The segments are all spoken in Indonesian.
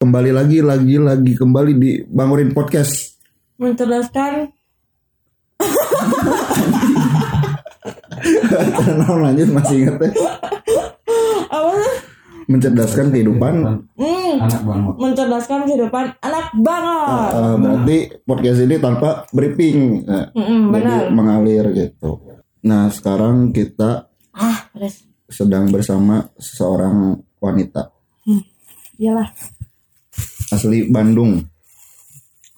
Kembali lagi, lagi, lagi kembali di Bangurin Podcast. mencerdaskan Nah, lanjut masih inget ya. apa? Mencerdaskan kehidupan. Hmm, anak banget mencerdaskan kehidupan anak banget. Eh, berarti podcast ini tanpa briefing. Nah, jadi benar. mengalir gitu. Nah, sekarang kita Ah, sedang bersama seseorang wanita iyalah asli Bandung.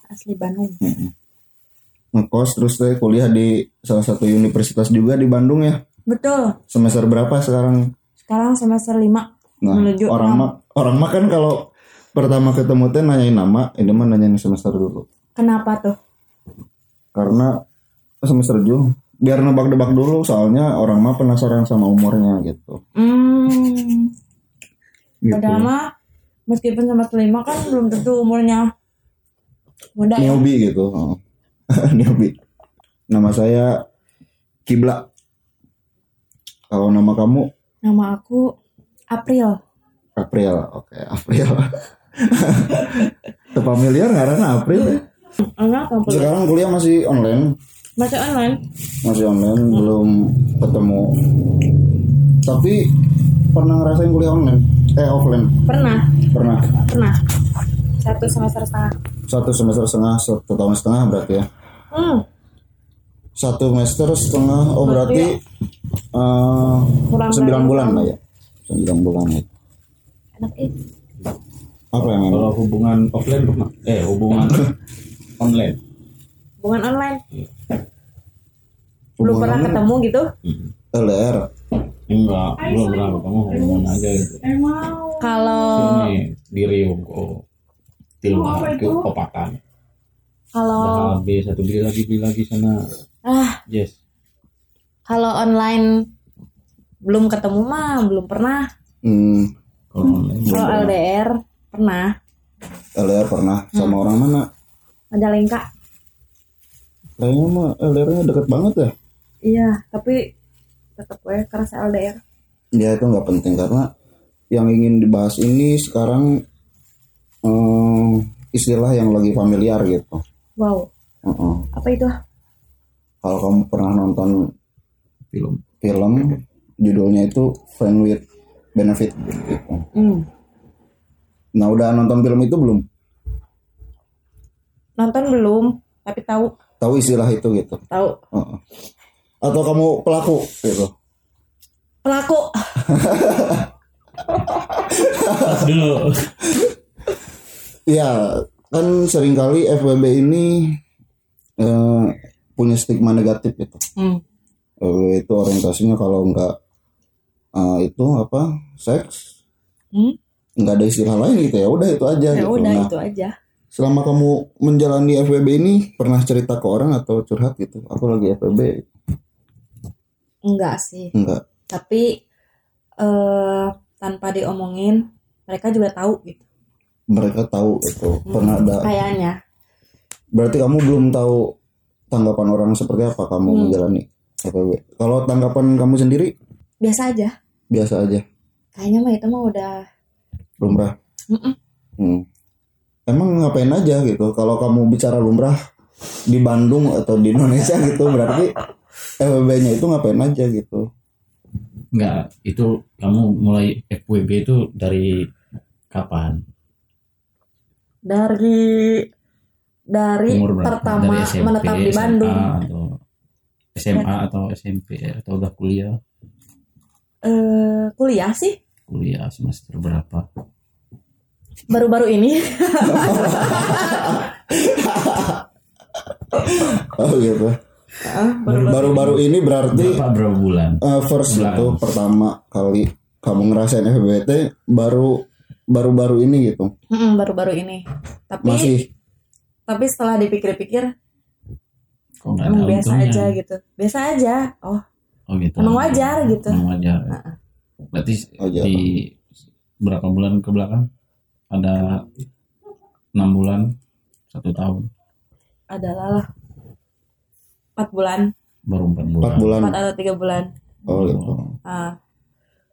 asli Bandung. Ngekos terus teh kuliah di salah satu universitas juga di Bandung ya. Betul. Semester berapa sekarang? Sekarang semester 5 Nah, menuju orang mah orang mah kan kalau pertama ketemu teh nanyain nama, ini mah nanyain semester dulu. Kenapa tuh? Karena semester dulu biar nebak-nebak dulu soalnya orang mah penasaran sama umurnya gitu. Hmm, gitu. padahal mah meskipun semester 5 kan belum tentu umurnya muda ya. Newbie gitu. Oh. Newbie. Nama saya Kibla. Kalau nama kamu Nama aku April. April. Oke, April. Familiar karena April ya. Enggak, Sekarang kuliah masih online. masih online. masih online belum ketemu tapi pernah ngerasain kuliah online eh offline Pernah, pernah? Pernah. Satu semester setengah. satu semester setengah satu tahun setengah berarti ya? Hmm, satu semester setengah oh berarti eh, kurang sembilan dari- bulan lah ya? Sembilan bulan. Ya Enak eh. apa yang kalau hubungan offline pernah? Eh hubungan online. Hubungan online. Belum pernah ketemu gitu? LDR enggak belum pernah ketemu hubungan aja gitu. Kalau ini di Riung kok tilma ke kopakan. Kalau habis satu beli lagi beli lagi sana. Ah. Yes. Kalau online belum ketemu mah belum pernah. hmm, kalau online Kalau LDR pernah. LDR pernah. Sama orang mana? Majalengka. kayaknya mah LDR nya deket banget ya? Iya, tapi tetap gue kerasa LDR. ya itu nggak penting karena yang ingin dibahas ini sekarang eh, istilah yang lagi familiar gitu Wow, Heeh. apa itu? kalau kamu pernah nonton film film judulnya itu Friend with Benefit gitu. Hmm. Nah udah nonton film itu belum? Nonton belum, tapi tahu Tahu istilah itu gitu? tahu Heeh. Atau kamu pelaku gitu? pelaku. dulu Ya kan sering kali FWB ini eh, punya stigma negatif gitu. Hmm. FWB itu orientasinya kalau nggak eh, itu apa seks Hmm? nggak ada istilah lain gitu ya udah itu aja Ya gitu. udah Nah, itu aja. selama kamu menjalani FWB ini pernah cerita ke orang atau curhat gitu? Aku lagi FWB Enggak sih. enggak? Tapi eh tanpa diomongin mereka juga tahu gitu. mereka tahu itu pernah ada Kayaknya. berarti kamu belum tahu tanggapan orang seperti apa kamu Hmm. menjalani FWB kalau tanggapan kamu sendiri Biasa aja. biasa aja Kayaknya mah itu mah udah lumrah Mm-mm. Hmm. emang ngapain aja gitu kalau kamu bicara lumrah di Bandung atau di Indonesia gitu berarti FWB-nya itu ngapain aja gitu? Enggak itu kamu mulai FWB itu dari kapan? Dari dari umur berapa? pertama dari SMP menetap di SMA, Bandung. atau SMA atau SMP atau udah kuliah? Eh kuliah sih. Kuliah semester berapa? Baru-baru ini. oh gitu baru-baru baru-baru ini berarti berapa berapa bulan eh, first Bulan. itu pertama kali kamu ngerasain FWB baru baru-baru ini gitu baru-baru ini. Tapi masih tapi setelah dipikir-pikir kok emang biasa untungnya? aja gitu. Biasa aja. Oh, oh gitu Emang wajar gitu. emang wajar berarti Wajar. di berapa bulan ke belakang ada enam bulan satu tahun adalah lah empat bulan, baru empat bulan. Empat bulan. Empat atau tiga bulan. oh gitu. Ah,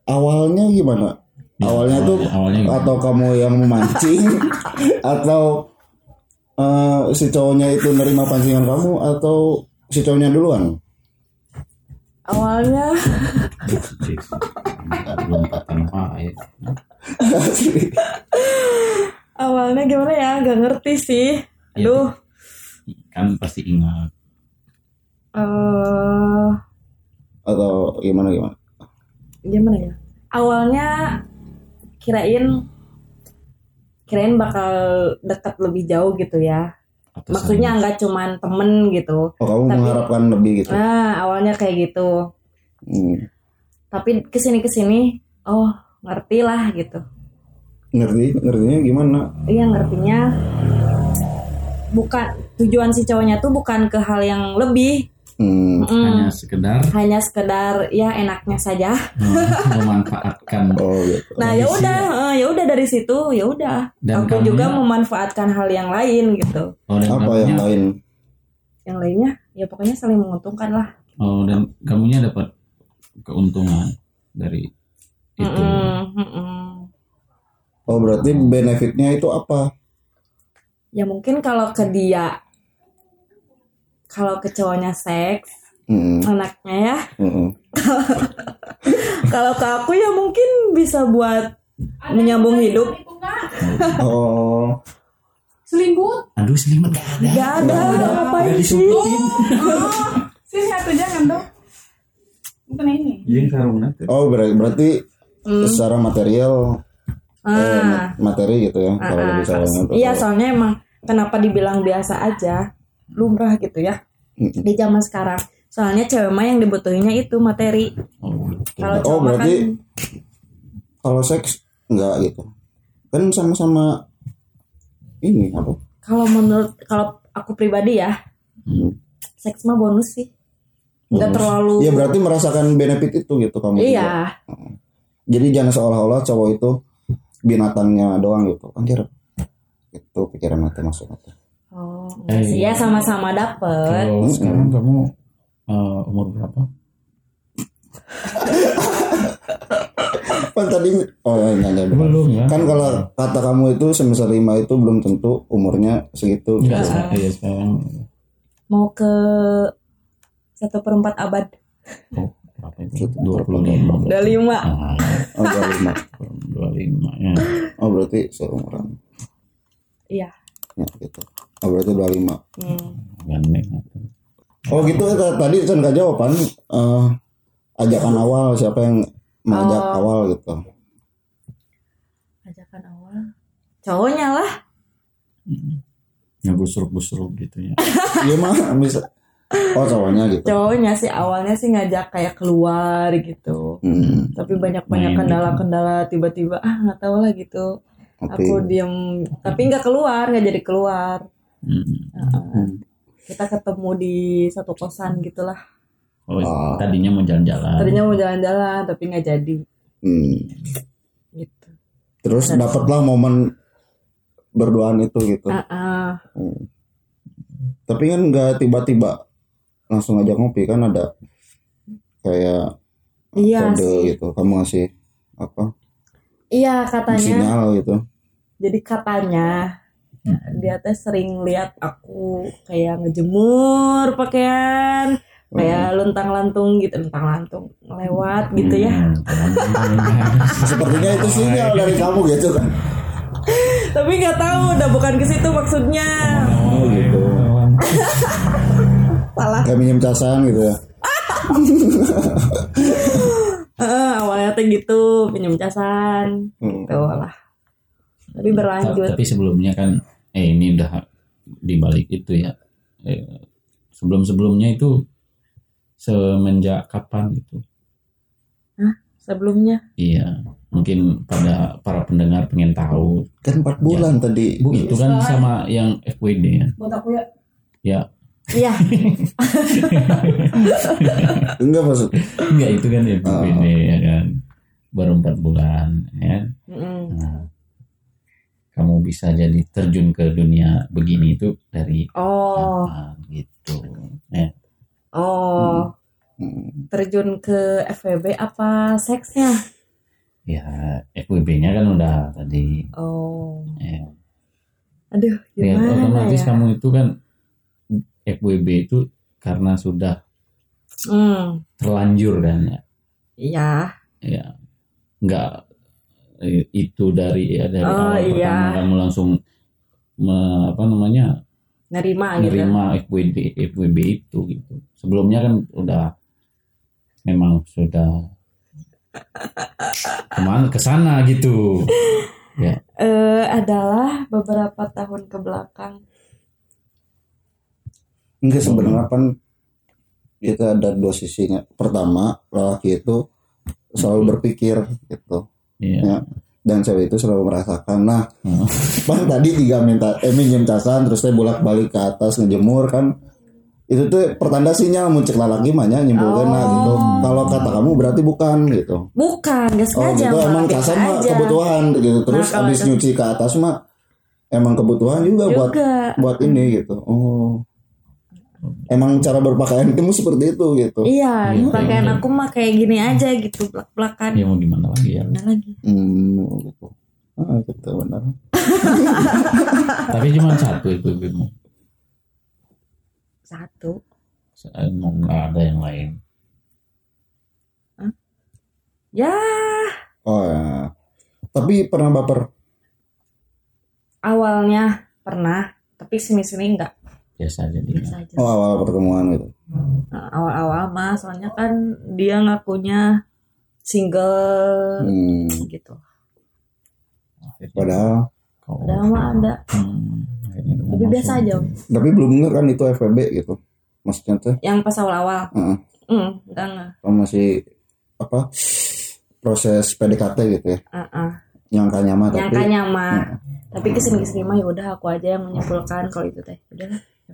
awalnya gimana? Awalnya tuh awalnya gimana? atau kamu yang memancing? Atau eh, si cowoknya itu nerima pancingan kamu atau si cowoknya duluan? Awalnya. Ya. awalnya gimana ya? Gak ngerti sih. Iya, aduh. kan pasti ingat eh atau gimana gimana? gimana ya? Awalnya kirain kirain bakal dekat lebih jauh gitu ya. Atau maksudnya nggak cuman temen gitu. Oh kamu Tapi- mengharapkan lebih gitu? Nah awalnya kayak gitu. Hmm. tapi ke sini ke sini oh ngerti lah gitu. Ngerti ngertinya gimana? Iya ngertinya. Bukan tujuan si cowoknya tuh bukan ke hal yang lebih Hmm. Mm, hanya sekedar. Hanya sekedar ya enaknya saja. Mem- memanfaatkan oh gitu nah ya udah eh, ya udah dari situ ya udah. Aku kamunya- juga memanfaatkan hal yang lain gitu. Oh, apa kamunya, yang lain? Yang lainnya ya pokoknya saling menguntungkan lah. Oh dan kamunya dapat keuntungan dari itu. mm-mm. oh berarti benefitnya itu apa? Ya mungkin kalau ke dia kalau ke cowoknya seks Hmm. anaknya ya. Hmm. kalau ke aku ya mungkin bisa buat menyambung hidup. oh. Selimut. aduh selimut gak ada. Gak ada ngapain sih? disumpulin Sini satu jangan dong. Bukan ini. nanti oh ber- berarti secara material eh, ah ma- materi gitu ya kalau ah, lebih sayangnya tuh iya soalnya emang kenapa dibilang biasa aja lumrah gitu ya di zaman sekarang soalnya cewek mah yang dibutuhinnya itu materi oh, gitu. kalau Oh, berarti kan kalau seks enggak gitu kan sama-sama ini apa kalau menurut kalau aku pribadi ya Hmm. seks mah bonus sih nggak terlalu Iya berarti merasakan benefit itu gitu kamu. juga. iya Jadi jangan seolah-olah cowok itu binatangnya doang gitu. Anjir. Itu pikiran mati maksudnya. oh Eh, sih ya sama-sama dapet kalau sekarang kamu eh, umur berapa Kan tadi oh ya enggak, enggak, belum ya Kan kalau kata kamu itu semester lima itu belum tentu umurnya segitu. Enggak, gitu. iya, sekarang mau ke satu perempat abad oh, berapa itu? 25 udah lima Ah, Oh, 25. 25 ya. Oh berarti seumuran. iya Ya gitu. Oh berarti 25. hmm. Oh gitu ya tadi kan gak jawaban eh, ajakan awal siapa yang mengajak Oh. awal gitu. ajakan awal cowoknya lah Ngebusruk-busruk gitu ya. Iya mah bisa. Oh cowoknya gitu. cowoknya sih awalnya sih ngajak kayak keluar gitu Hmm, tapi banyak banyak Main gitu. kendala-kendala tiba-tiba ah nggak tahu lah gitu tapi aku diem tapi nggak keluar nggak jadi keluar Hmm. Kita ketemu di satu kosan gitulah Oh, Ah. tadinya mau jalan-jalan. tadinya mau jalan-jalan tapi nggak jadi hmm. gitu terus dapatlah momen berduaan itu gitu. Ah, ah. Hmm. Tapi kan nggak tiba-tiba langsung ngajak ngopi kan ada kayak iya kode sih gitu. Kamu ngasih apa? iya katanya Sinyal gitu. jadi katanya dia teh sering lihat aku kayak ngejemur pakaian kayak luntang lantung gitu luntang lantung lewat gitu ya Hmm, Sepertinya itu sinyal dari kamu gitu kan. tapi nggak tahu udah bukan ke situ maksudnya Oh gitu. salah Kayak minjem casan gitu ya. Heeh, awalnya teh gitu pinjam casan Hmm. gitu lah tapi berlanjut Tapi sebelumnya kan, eh ini udah dibalik itu ya. Eh, sebelum-sebelumnya itu semenjak kapan gitu? sebelumnya Iya, mungkin pada para pendengar pengen tahu. Kan 4 bulan tadi. Bu, itu kan sama yang FWD ya. Buat aku ya. Ya, iya Enggak maksud. enggak itu kan FWD ya kan. Baru empat bulan ya. Mm-mm. Nah, kamu bisa jadi terjun ke dunia begini itu dari oh kapan gitu. Ya. oh Hmm. terjun ke FWB apa seksnya ya FWB-nya kan udah tadi Oh. ya, Aduh, ya gimana otomatis ya? kamu itu kan FWB itu karena sudah Hmm, terlanjur kan ya iya. ya nggak itu dari ya dari Oh, awal iya. pertama kamu langsung me- apa namanya Nerima gitu. nerima FWB FWB itu gitu sebelumnya kan udah memang sudah ke mana ke sana gitu ya Eh, adalah beberapa tahun ke belakang. Enggak sebenarnya kan itu ada dua sisinya. Pertama, lelaki itu selalu berpikir gitu. Iya Ya. Dan cewek itu selalu merasakan. Nah, Hmm. Bang tadi tiga minta eh minjem casan terus saya bolak-balik ke atas ngejemur kan itu tuh pertanda sinyal muncul lelaki mah nya nyimpulkeun nah gitu. Kalau kata kamu berarti bukan gitu. Bukan, gak Oh sengaja. gitu malah emang casan mah kebutuhan gitu. Terus Nah, kalau habis itu- nyuci ke atas mah emang kebutuhan juga, buat Juga. buat ini gitu. Oh. Emang cara berpakaian kamu seperti itu gitu. Iya, Iya, pakaian iya. aku mah kayak gini aja gitu, belak-belakan. ya mau gimana lagi ya Mana lagi? Hmm, gitu. Ah, gitu benar. tapi cuma satu FWB-mu Satu. emang nggak ada yang lain Ya, Oh ya. Tapi pernah baper. awalnya pernah, tapi sini-sini enggak. Biasa aja dia Biasa aja. Oh awal pertemuan gitu. Nah, awal-awal mah soalnya kan dia ngakunya single Hmm, gitu. Padahal Padahal mah ada. Hmm, Tapi biasa aja. Om. tapi belum denger kan itu FVB gitu. Maksudnya tuh Yang pas awal-awal. Heeh. Hmm, enggak enggak. oh, masih apa proses PDKT gitu ya. Heeh. Nyangkanya mah tapi Nyangkanya mah. Tapi ke sini ke sini mah ya udah aku aja yang menyimpulkan kalau itu teh. Udah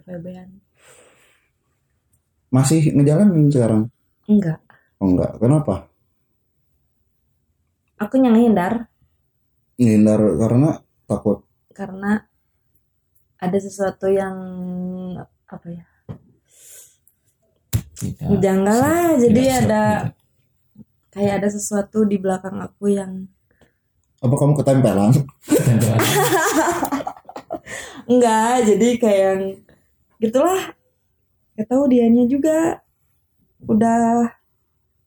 FWB-an. masih ngejalanin sekarang. Enggak. Oh enggak, kenapa? Aku yang hindar Ngindar karena takut. karena ada sesuatu yang apa ya? Tidak- Janggal lah, tidak jadi serp ada kayak ada sesuatu di belakang aku yang Apa kamu ketempelan? Tidak. enggak, jadi kayak yang gitulah. Gak tahu dianya juga udah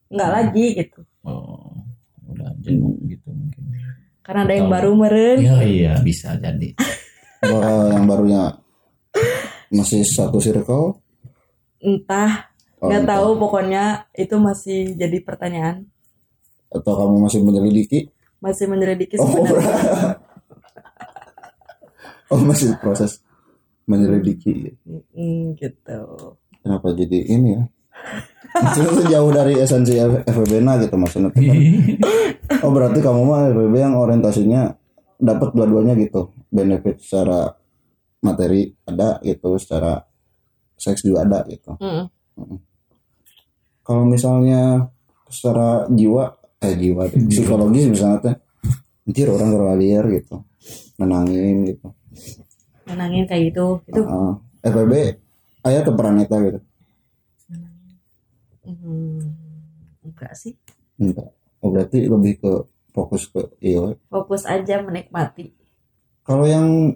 enggak lagi gitu. oh udah jenuh gitu mungkin Karena ada yang baru meren. ya iya bisa jadi Bahwa yang barunya masih satu circle? Entah, Oh, nggak entah. tahu pokoknya itu masih jadi pertanyaan. Atau kamu masih menyelidiki? Masih menyelidiki Oh, sebenarnya. oh masih proses menyelidiki. Mm, gitu. Kenapa jadi ini ya? Maksudnya tuh jauh dari esensi FVB nah gitu maksudnya. kan. Oh berarti kamu mah FVB yang orientasinya dapat dua-duanya gitu. Benefit secara materi ada gitu, secara seks juga ada gitu. Mm. Kalau misalnya secara jiwa eh jiwa psikologis misalnya anjir orang keralier gitu. Menangin gitu. Menangin kayak gitu. Itu Heeh. FVB ayah ke peraneta gitu. mm, enggak sih. Enggak. Oh berarti lebih ke fokus ke iya. Fokus aja menikmati. Kalau yang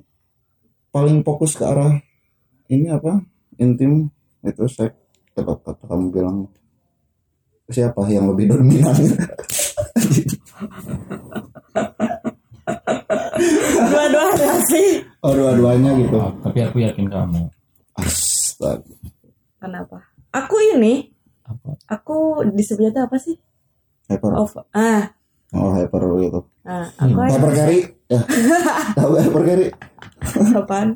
paling fokus ke arah ini apa? Intim itu seks tetap kata kamu bilang siapa yang lebih dominan? Dua-duanya sih. oh dua-duanya gitu. Oh, tapi aku yakin kamu Astaga. Kenapa? Aku ini, apa aku disebutnya apa sih? Hyper. Of, ah, Oh hyper gitu. ah aku Hmm. Hyper carry. Ya. Tahu hyper carry? apaan?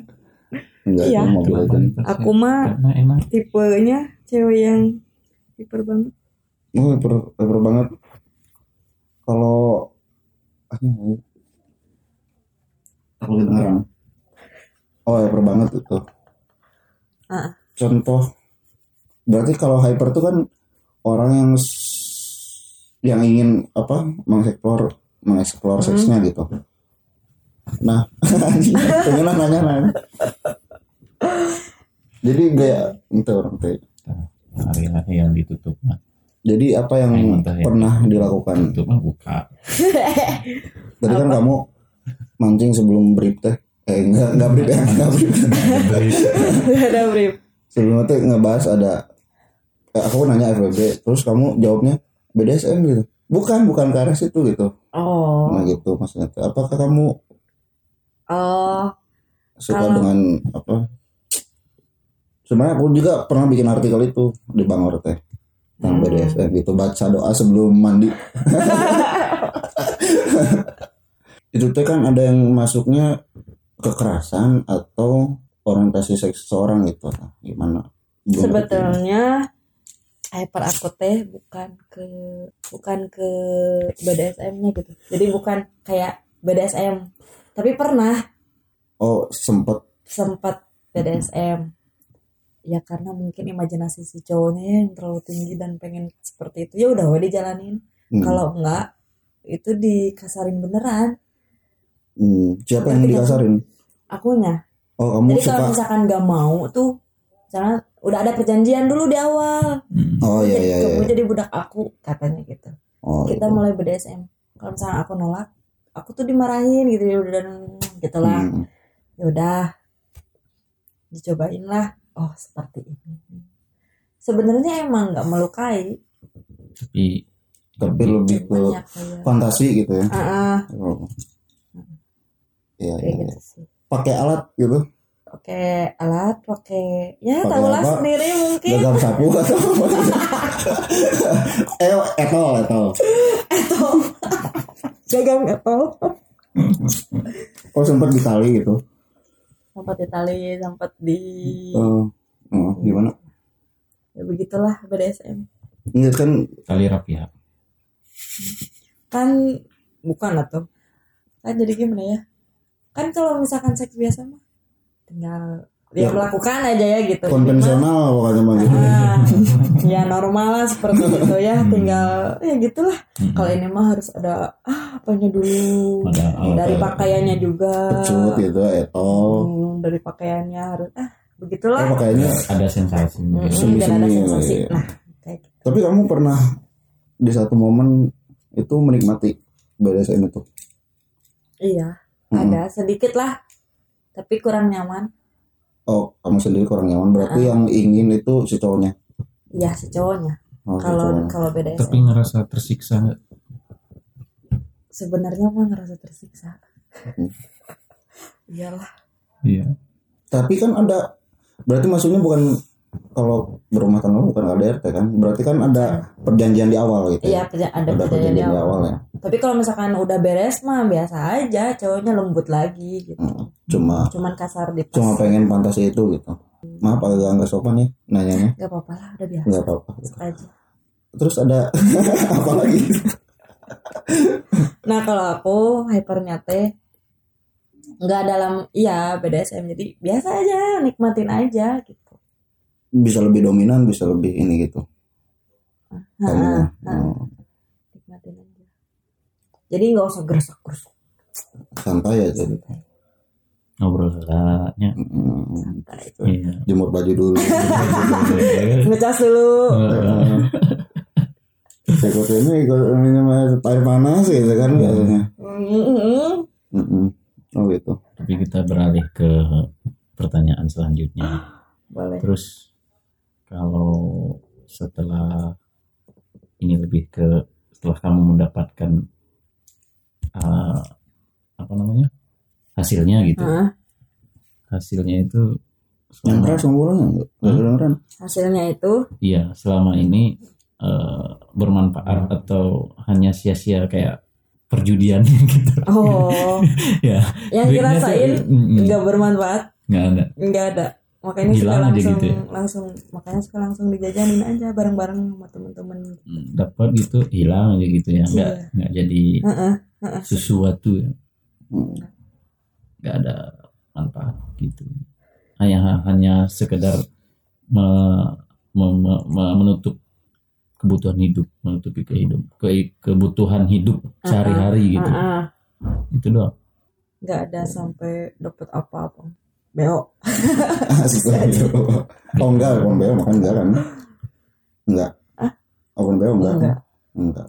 Enggak, Iya. itu. Aku mah enak tipenya cewek yang hiper banget. Oh, hyper, hyper banget. Kalau aku kedengeran. Oh, hyper banget itu. Ah. Contoh berarti kalau hyper itu kan orang yang yang ingin apa mengeksplor mengeksplor seksnya gitu. Nah, pengen lah nanya nanya. Jadi kayak itu orang teh. hari-hari yang ditutup nah. Jadi apa yang ya. pernah dilakukan? Itu mah buka. Tadi kan kamu mancing sebelum brief teh. Eh enggak enggak brief ya, enggak brief. Gak ada brief. Sebelumnya tuh ngebahas ada eh, aku nanya FBB, terus kamu jawabnya BDSM gitu. Bukan, bukan ke arah situ gitu. Oh, Nah gitu maksudnya. Apakah kamu oh, suka Kalau- dengan apa? Sebenarnya aku juga pernah bikin artikel itu di Bangor teh tentang BDSM gitu baca doa sebelum mandi. itu teh kan ada yang masuknya kekerasan atau orientasi seks seseorang gitu. Nah, gimana? Sebetulnya hyper aku teh bukan ke bukan ke BDSM-nya gitu. Jadi bukan kayak BDSM. Tapi pernah. Oh sempet sempat BDSM. Ya karena mungkin imajinasi si cowoknya ya yang terlalu tinggi dan pengen seperti itu. Ya udah we dijalanin. hmm, Kalau enggak itu dikasarin beneran hmm, siapa yang dikasarin? akunya. Oh kamu Jadi kalau misalkan nggak mau tuh misalnya udah ada perjanjian dulu di awal. Hmm. Oh iya iya kamu iya. jadi budak aku katanya gitu. Oh kita gitu. mulai BDSM kalau misalnya aku nolak aku tuh dimarahin gitu ya udah dan gitulah Hmm. ya udah dicobain lah oh seperti ini sebenarnya emang nggak melukai Tapi Tapi lebih ke fantasi gitu ya. ah ah, Oh. Iya kayak iya. gitu sih Pakai alat gitu. pakai alat pakai ya tahulah apa? sendiri mungkin Gagang sapu atau apa? eh etol etol. gagang apple Oh sempat di tali gitu. sempat di tali sempat di Oh, oh, gimana? ya begitulah BDSM Ini kan tali rapi ya. kan bukan atau kan jadi gimana ya kan kalau misalkan seks biasa mah tinggal Ya. dia melakukan aja ya gitu konvensional pokoknya mah gitu. ah, ya normal lah seperti itu ya tinggal ya gitulah kalau ini mah harus ada ah apanya dulu Ada dari pakaiannya juga Pecut gitu, etol. Hmm, dari pakaiannya harus ah Oh, begitulah pakainya. ada sensasi. Hmm, ada sensasi iya. nah kayak gitu. Tapi kamu pernah di satu momen itu menikmati BDSM itu? iya Hmm. ada sedikit lah tapi kurang nyaman Oh, kamu sendiri kurang nyaman. Berarti yang ingin itu si cowoknya. Iya si cowoknya. Oh, Kalau cowoknya. kalau BDSM Tapi ngerasa tersiksa nggak? sebenarnya mah ngerasa tersiksa. Hmm. Iyalah. Iya. Tapi kan ada berarti maksudnya bukan kalau berumah tangga bukan KDRT kan? Berarti kan ada perjanjian di awal gitu. Iya kerja- ada Ada perjanjian di awal. awal ya. Tapi kalau misalkan udah beres mah biasa aja, cowoknya lembut lagi gitu. Hmm, Cuma Cuman kasar di cuma pengen fantasi itu gitu. Maaf agak nggak sopan ya nanyanya. Gak apa-apa lah, udah biasa. Nggak apa-apa. gitu. Aja. Terus ada apa lagi? Nah kalau aku hypernya teh nggak dalam iya BDSM jadi biasa aja nikmatin aja gitu. Bisa lebih dominan, bisa lebih ini gitu. Nah, Kamu, oh, nikmatin aja. Jadi nggak usah gersak-gersak santai aja. gitu. santai. Ngobrol lah. Ya. Hmm, santai. Iya. jemur baju dulu. Ngecas dulu. Ikut ini ikut ini mah air panas gitu kan. Mm-mm. Oh gitu. Tapi kita beralih ke pertanyaan selanjutnya. Boleh. Terus kalau setelah ini lebih ke setelah kamu mendapatkan uh, apa namanya hasilnya gitu, Hah? hasilnya itu Yang selama, kedengeran. hasilnya itu? Iya selama ini uh, bermanfaat atau hanya sia-sia kayak perjudian gitu. Oh. Ya. Yang dirasain nggak bermanfaat? Nggak ada. Nggak ada makanya suka Hilang aja langsung gitu ya? langsung makanya suka langsung dijajanin aja bareng-bareng sama temen-temen Mm, dapat gitu hilang aja gitu ya nggak Iya. nggak jadi Heeh. sesuatu ya Hmm. nggak ada manfaat gitu hanya hanya sekedar me- me- me- me- menutup kebutuhan hidup menutupi kehidup ke, kebutuhan hidup sehari-hari gitu Heeh. itu doang nggak ada sampai dapat apa-apa beo. Setelah itu. Oh enggak, bukan beo makan enggak kan? Enggak. open BO enggak Enggak. enggak.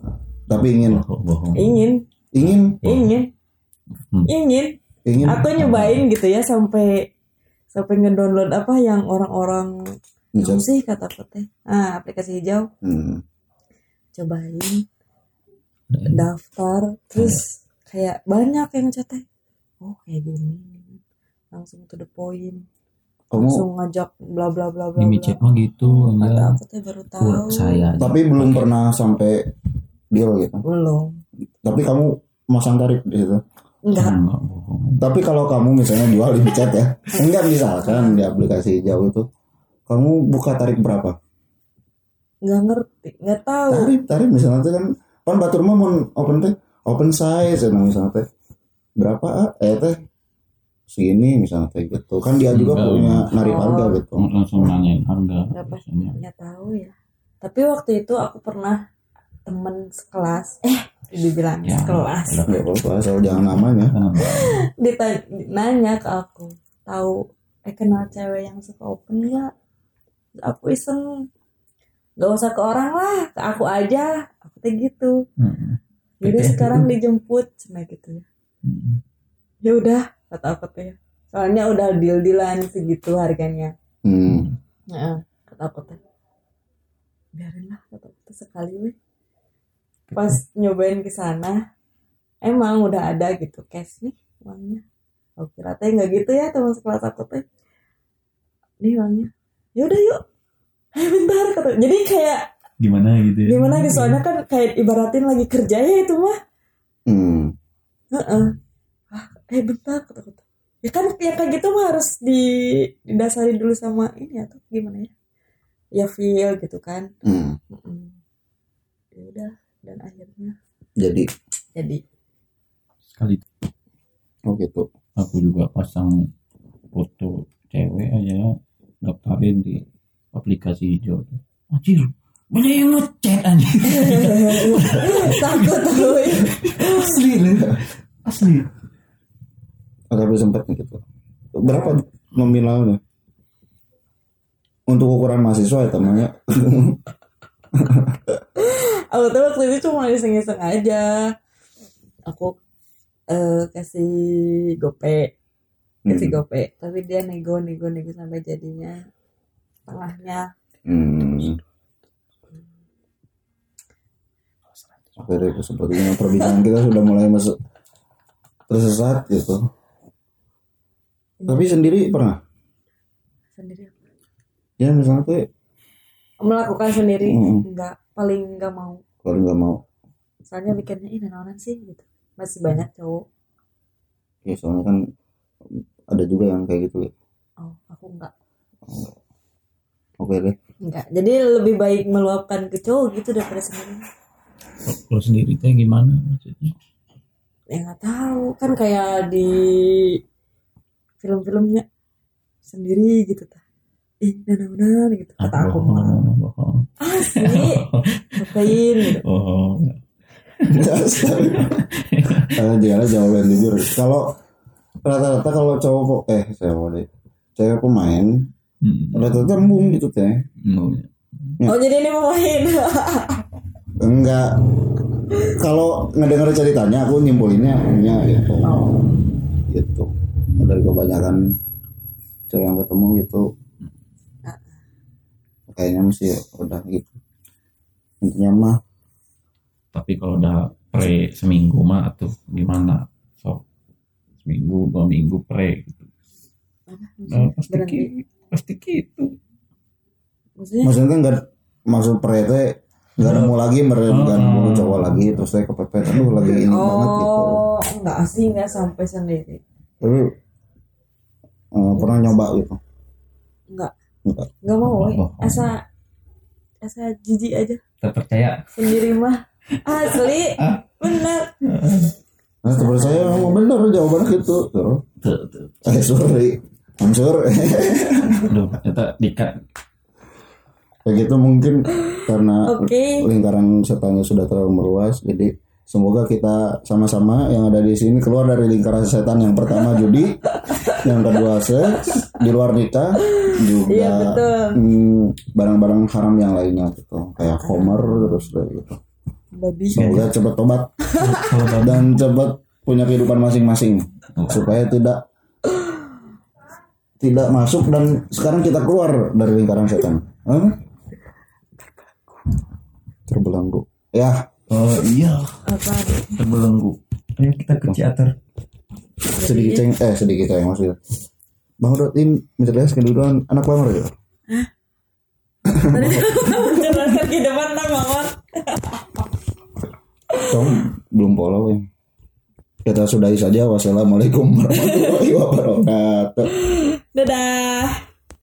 Tapi ingin. Bohong, bohong. ingin. Ingin? Ingin. Hmm. ingin. Ingin. Aku nyobain gitu ya sampai sampai ngedownload apa yang orang-orang Hijau. sih kata aku teh ah aplikasi hijau. Hmm. cobain. Daftar. Terus kayak banyak yang chatnya. Oh kayak gini langsung to the point. Kamu langsung ngajak bla bla bla bla Mimi bla. chat mah gitu ya aku teh baru tahu. kurang saya aja. tapi belum pernah sampai deal gitu. Belum. Tapi kamu masang tarif di situ enggak enggak tapi kalau kamu misalnya jual di chat ya enggak misalkan di aplikasi hijau itu. Kamu buka tarif berapa? Nggak ngerti nggak tahu. Tarif tarif misalnya tuh kan kan batur mah mau open teh open size nah misalnya teh. Berapa ah? eh teh segini misalnya teh gitu. Kan dia juga Enggak. punya narik harga gitu. Langsung nanyain harga nggak tahu ya. Tapi waktu itu aku pernah temen sekelas. Eh dibilang Ya, sekelas. udah. nggak apa-apa asal jangan namanya ditanya nanya ke aku tahu eh kenal cewek yang suka open nggak? Aku iseng. Nggak usah ke orang lah ke aku aja. Aku tuh gitu. Mm-mm. jadi sekarang dijemput cuma gitu ya. Ya udah kata aku tuh ya soalnya udah deal dealan segitu harganya. Hmm. Heeh, kata aku tuh biarin lah kata aku tuh sekali weh pas nyobain ke sana emang udah ada gitu cash nih uangnya. Aku kira teh nggak gitu ya teman sekelas aku teh. Nih uangnya. Ya udah yuk. Ayo bentar kata jadi kayak gimana gitu ya? Gimana di soalnya kan kayak ibaratin lagi kerja ya itu mah. Hmm. Heeh. ah eh bentar kata tuh. ya kan yang kayak gitu mah harus di didasari dulu sama ini atau gimana ya? Ya feel gitu kan. Hmm. Mm-mm. ya udah dan akhirnya jadi? Jadi. Sekali. Oh gitu. Aku juga pasang foto cewek aja daftarin di aplikasi hijau anjir banyak yang ngechat anjir? Takut ya. asli loh asli tapi sempat gitu. Berapa nominalnya untuk ukuran mahasiswa ya temannya aku tuh waktu itu cuma iseng-iseng aja. Aku eh, kasih gope. Kasih Hmm. gope. Tapi dia nego nego nego sampai jadinya tengahnya Hmm. Oke deh, sepertinya perbincangan kita sudah mulai masuk tersesat gitu. Tapi sendiri pernah? sendiri Ya misalnya tuh melakukan sendiri Mm. enggak paling enggak mau. Kalau nggak mau, soalnya mikirnya ini naonan sih gitu. Masih banyak cowok. Ya soalnya kan ada juga yang kayak gitu ya. oh aku enggak Oke deh. enggak jadi lebih baik meluapkan ke cowok gitu daripada sendiri. Kalau sendiri teh gimana maksudnya? Ya nggak tahu. Kan kayak di film-filmnya sendiri gitu tah ih benar gitu kata Ah, aku mah asli ngapain gitu oh Karena dia jawaban jujur. Kalau rata-rata kalau cowok eh saya mau deh. Cewek pemain hmm. rata-rata embung gitu teh. Oh, oh jadi ini mau main Enggak. Kalau ngedenger ceritanya aku nyimpulinnya punya gitu. oh Gitu. Dari kebanyakan cewek yang ketemu gitu. Kayaknya mesti udah gitu. Intinya mah tapi kalau udah pre seminggu mah atau gimana so seminggu dua minggu pre gitu nah, pasti ki- pasti gitu maksudnya maksudnya kan enggak maksud pre teh nggak nemu lagi merenggak Oh. nemu cowok lagi terus saya kepepet aduh lagi ini banget gitu. oh enggak sih enggak sampai sendiri Tapi eh, pernah nyoba gitu. enggak Enggak. enggak mau we. Bohong. asa asa jijik aja tak percaya sendiri mah asli bener Nah, seperti saya emang bener jawabannya gitu. Tuh. tuh tuh Eh, sorry. Hancur. aduh kita dikat Kayak gitu mungkin karena Oke. lingkaran setannya sudah terlalu meluas. Jadi semoga kita sama-sama yang ada di sini keluar dari lingkaran setan yang pertama judi, yang kedua seks, di luar nikah juga Iya, betul. hmm, barang-barang haram yang lainnya gitu. Kayak Homer terus kayak gitu. Babi. Semoga cepat tobat. Dan cepat punya kehidupan masing-masing. Supaya tidak tidak masuk dan sekarang kita keluar dari lingkaran setan. Hah? terbelenggu. Ya oh iya. Apa? Terbelenggu. Ayo kita ke teater. Sedikit ceng eh sedikit ceng maksudnya. Bang Udot ini misalnya kedudukan anak bang Udot tadi menjelaskan kehidupan tak banget Tom belum follow ya. Kita sudahi saja. Wassalamualaikum warahmatullahi wabarakatuh. Dadah